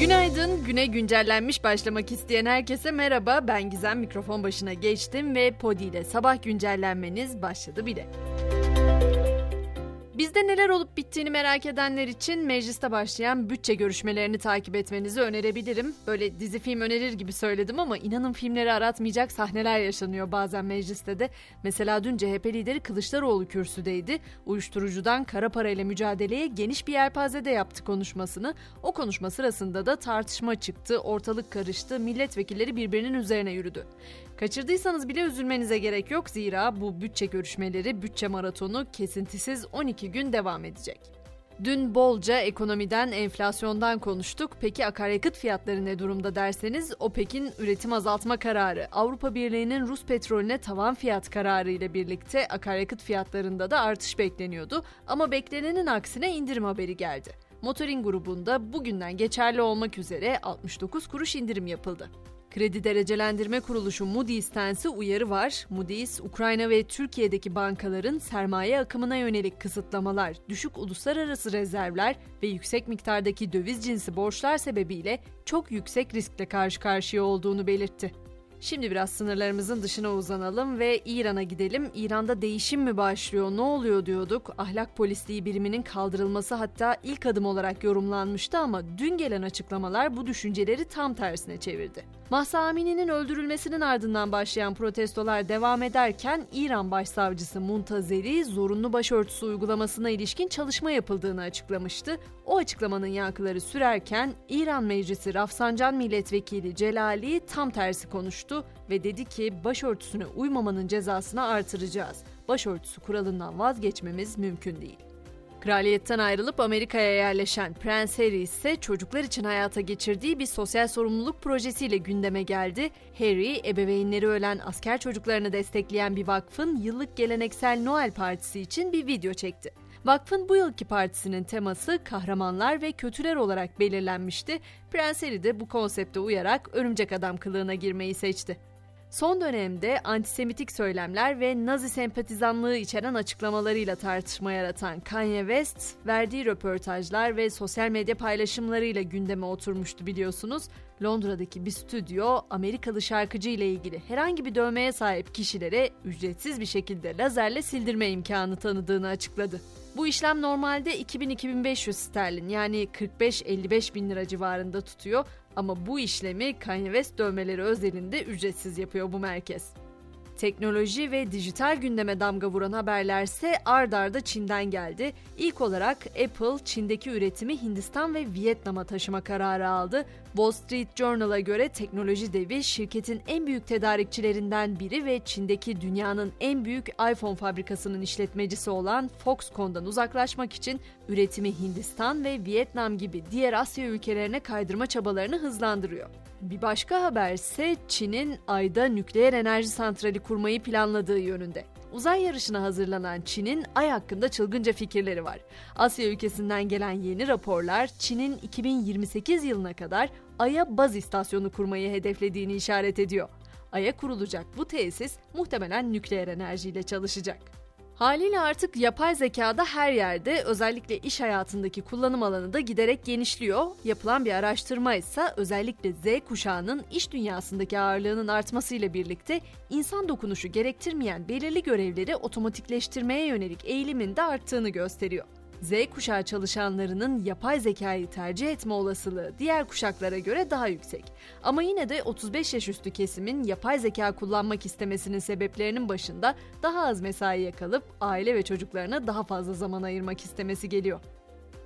Günaydın, güne güncellenmiş başlamak isteyen herkese merhaba. Ben Gizem mikrofon başına geçtim ve Podi ile sabah güncellenmeniz başladı bile. Bizde neler olup bittiğini merak edenler için mecliste başlayan bütçe görüşmelerini takip etmenizi önerebilirim. Böyle dizi film önerir gibi söyledim ama inanın filmleri aratmayacak sahneler yaşanıyor bazen mecliste de. Mesela dün CHP lideri Kılıçdaroğlu kürsüdeydi. Uyuşturucudan kara parayla mücadeleye geniş bir yelpazede yaptı konuşmasını. O konuşma sırasında da tartışma çıktı, ortalık karıştı, milletvekilleri birbirinin üzerine yürüdü. Kaçırdıysanız bile üzülmenize gerek yok zira bu bütçe görüşmeleri, bütçe maratonu kesintisiz 12 gün devam edecek. Dün bolca ekonomiden, enflasyondan konuştuk. Peki akaryakıt fiyatları ne durumda derseniz OPEC'in üretim azaltma kararı, Avrupa Birliği'nin Rus petrolüne tavan fiyat kararı ile birlikte akaryakıt fiyatlarında da artış bekleniyordu. Ama beklenenin aksine indirim haberi geldi. Motorin grubunda bugünden geçerli olmak üzere 69 kuruş indirim yapıldı. Kredi Derecelendirme Kuruluşu Moody's'ten ise uyarı var. Moody's, Ukrayna ve Türkiye'deki bankaların sermaye akımına yönelik kısıtlamalar, düşük uluslararası rezervler ve yüksek miktardaki döviz cinsi borçlar sebebiyle çok yüksek riskle karşı karşıya olduğunu belirtti. Şimdi biraz sınırlarımızın dışına uzanalım ve İran'a gidelim. İran'da değişim mi başlıyor, ne oluyor diyorduk. Ahlak polisliği biriminin kaldırılması hatta ilk adım olarak yorumlanmıştı ama dün gelen açıklamalar bu düşünceleri tam tersine çevirdi. Mahsa Amini'nin öldürülmesinin ardından başlayan protestolar devam ederken İran Başsavcısı Muntazeri zorunlu başörtüsü uygulamasına ilişkin çalışma yapıldığını açıklamıştı. O açıklamanın yankıları sürerken İran Meclisi Rafsancan Milletvekili Celali tam tersi konuştu ve dedi ki başörtüsüne uymamanın cezasını artıracağız. Başörtüsü kuralından vazgeçmemiz mümkün değil. Kraliyetten ayrılıp Amerika'ya yerleşen Prens Harry ise çocuklar için hayata geçirdiği bir sosyal sorumluluk projesiyle gündeme geldi. Harry, ebeveynleri ölen asker çocuklarını destekleyen bir vakfın yıllık geleneksel Noel Partisi için bir video çekti. Vakfın bu yılki partisinin teması kahramanlar ve kötüler olarak belirlenmişti. Prens Harry de bu konsepte uyarak örümcek adam kılığına girmeyi seçti. Son dönemde antisemitik söylemler ve Nazi sempatizanlığı içeren açıklamalarıyla tartışma yaratan Kanye West, verdiği röportajlar ve sosyal medya paylaşımlarıyla gündeme oturmuştu biliyorsunuz. Londra'daki bir stüdyo Amerikalı şarkıcı ile ilgili herhangi bir dövmeye sahip kişilere ücretsiz bir şekilde lazerle sildirme imkanı tanıdığını açıkladı. Bu işlem normalde 2000-2500 sterlin yani 45-55 bin lira civarında tutuyor ama bu işlemi Kanye West dövmeleri özelinde ücretsiz yapıyor bu merkez. Teknoloji ve dijital gündeme damga vuran haberlerse ard arda Çin'den geldi. İlk olarak Apple Çin'deki üretimi Hindistan ve Vietnam'a taşıma kararı aldı. Wall Street Journal'a göre teknoloji devi şirketin en büyük tedarikçilerinden biri ve Çin'deki dünyanın en büyük iPhone fabrikasının işletmecisi olan Foxconn'dan uzaklaşmak için üretimi Hindistan ve Vietnam gibi diğer Asya ülkelerine kaydırma çabalarını hızlandırıyor. Bir başka haber ise Çin'in ayda nükleer enerji santrali kurmayı planladığı yönünde. Uzay yarışına hazırlanan Çin'in ay hakkında çılgınca fikirleri var. Asya ülkesinden gelen yeni raporlar Çin'in 2028 yılına kadar Ay'a baz istasyonu kurmayı hedeflediğini işaret ediyor. Ay'a kurulacak bu tesis muhtemelen nükleer enerjiyle çalışacak. Haliyle artık yapay zekada her yerde özellikle iş hayatındaki kullanım alanı da giderek genişliyor. Yapılan bir araştırma ise özellikle Z kuşağının iş dünyasındaki ağırlığının artmasıyla birlikte insan dokunuşu gerektirmeyen belirli görevleri otomatikleştirmeye yönelik eğilimin de arttığını gösteriyor. Z kuşağı çalışanlarının yapay zekayı tercih etme olasılığı diğer kuşaklara göre daha yüksek. Ama yine de 35 yaş üstü kesimin yapay zeka kullanmak istemesinin sebeplerinin başında daha az mesaiye kalıp aile ve çocuklarına daha fazla zaman ayırmak istemesi geliyor.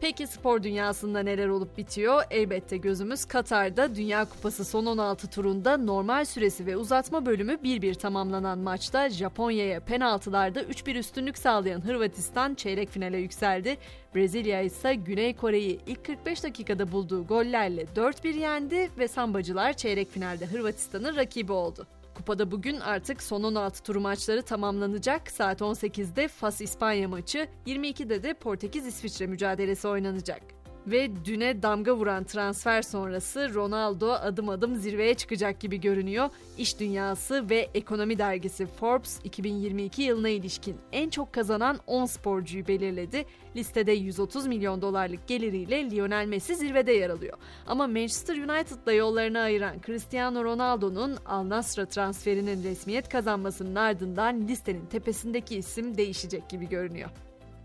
Peki spor dünyasında neler olup bitiyor? Elbette gözümüz Katar'da Dünya Kupası son 16 turunda normal süresi ve uzatma bölümü 1-1 tamamlanan maçta Japonya'ya penaltılarda 3-1 üstünlük sağlayan Hırvatistan çeyrek finale yükseldi. Brezilya ise Güney Kore'yi ilk 45 dakikada bulduğu gollerle 4-1 yendi ve sambacılar çeyrek finalde Hırvatistan'ın rakibi oldu. Kupada bugün artık son 16 tur maçları tamamlanacak. Saat 18'de Fas İspanya maçı, 22'de de Portekiz İsviçre mücadelesi oynanacak. Ve düne damga vuran transfer sonrası Ronaldo adım adım zirveye çıkacak gibi görünüyor. İş Dünyası ve Ekonomi Dergisi Forbes 2022 yılına ilişkin en çok kazanan 10 sporcuyu belirledi. Listede 130 milyon dolarlık geliriyle Lionel Messi zirvede yer alıyor. Ama Manchester United'la yollarını ayıran Cristiano Ronaldo'nun Al Nassr'a transferinin resmiyet kazanmasının ardından listenin tepesindeki isim değişecek gibi görünüyor.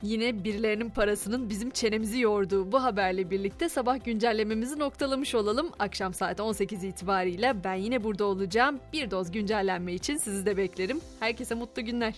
Yine birilerinin parasının bizim çenemizi yorduğu bu haberle birlikte sabah güncellememizi noktalamış olalım. Akşam saat 18 itibariyle ben yine burada olacağım. Bir doz güncellenme için sizi de beklerim. Herkese mutlu günler.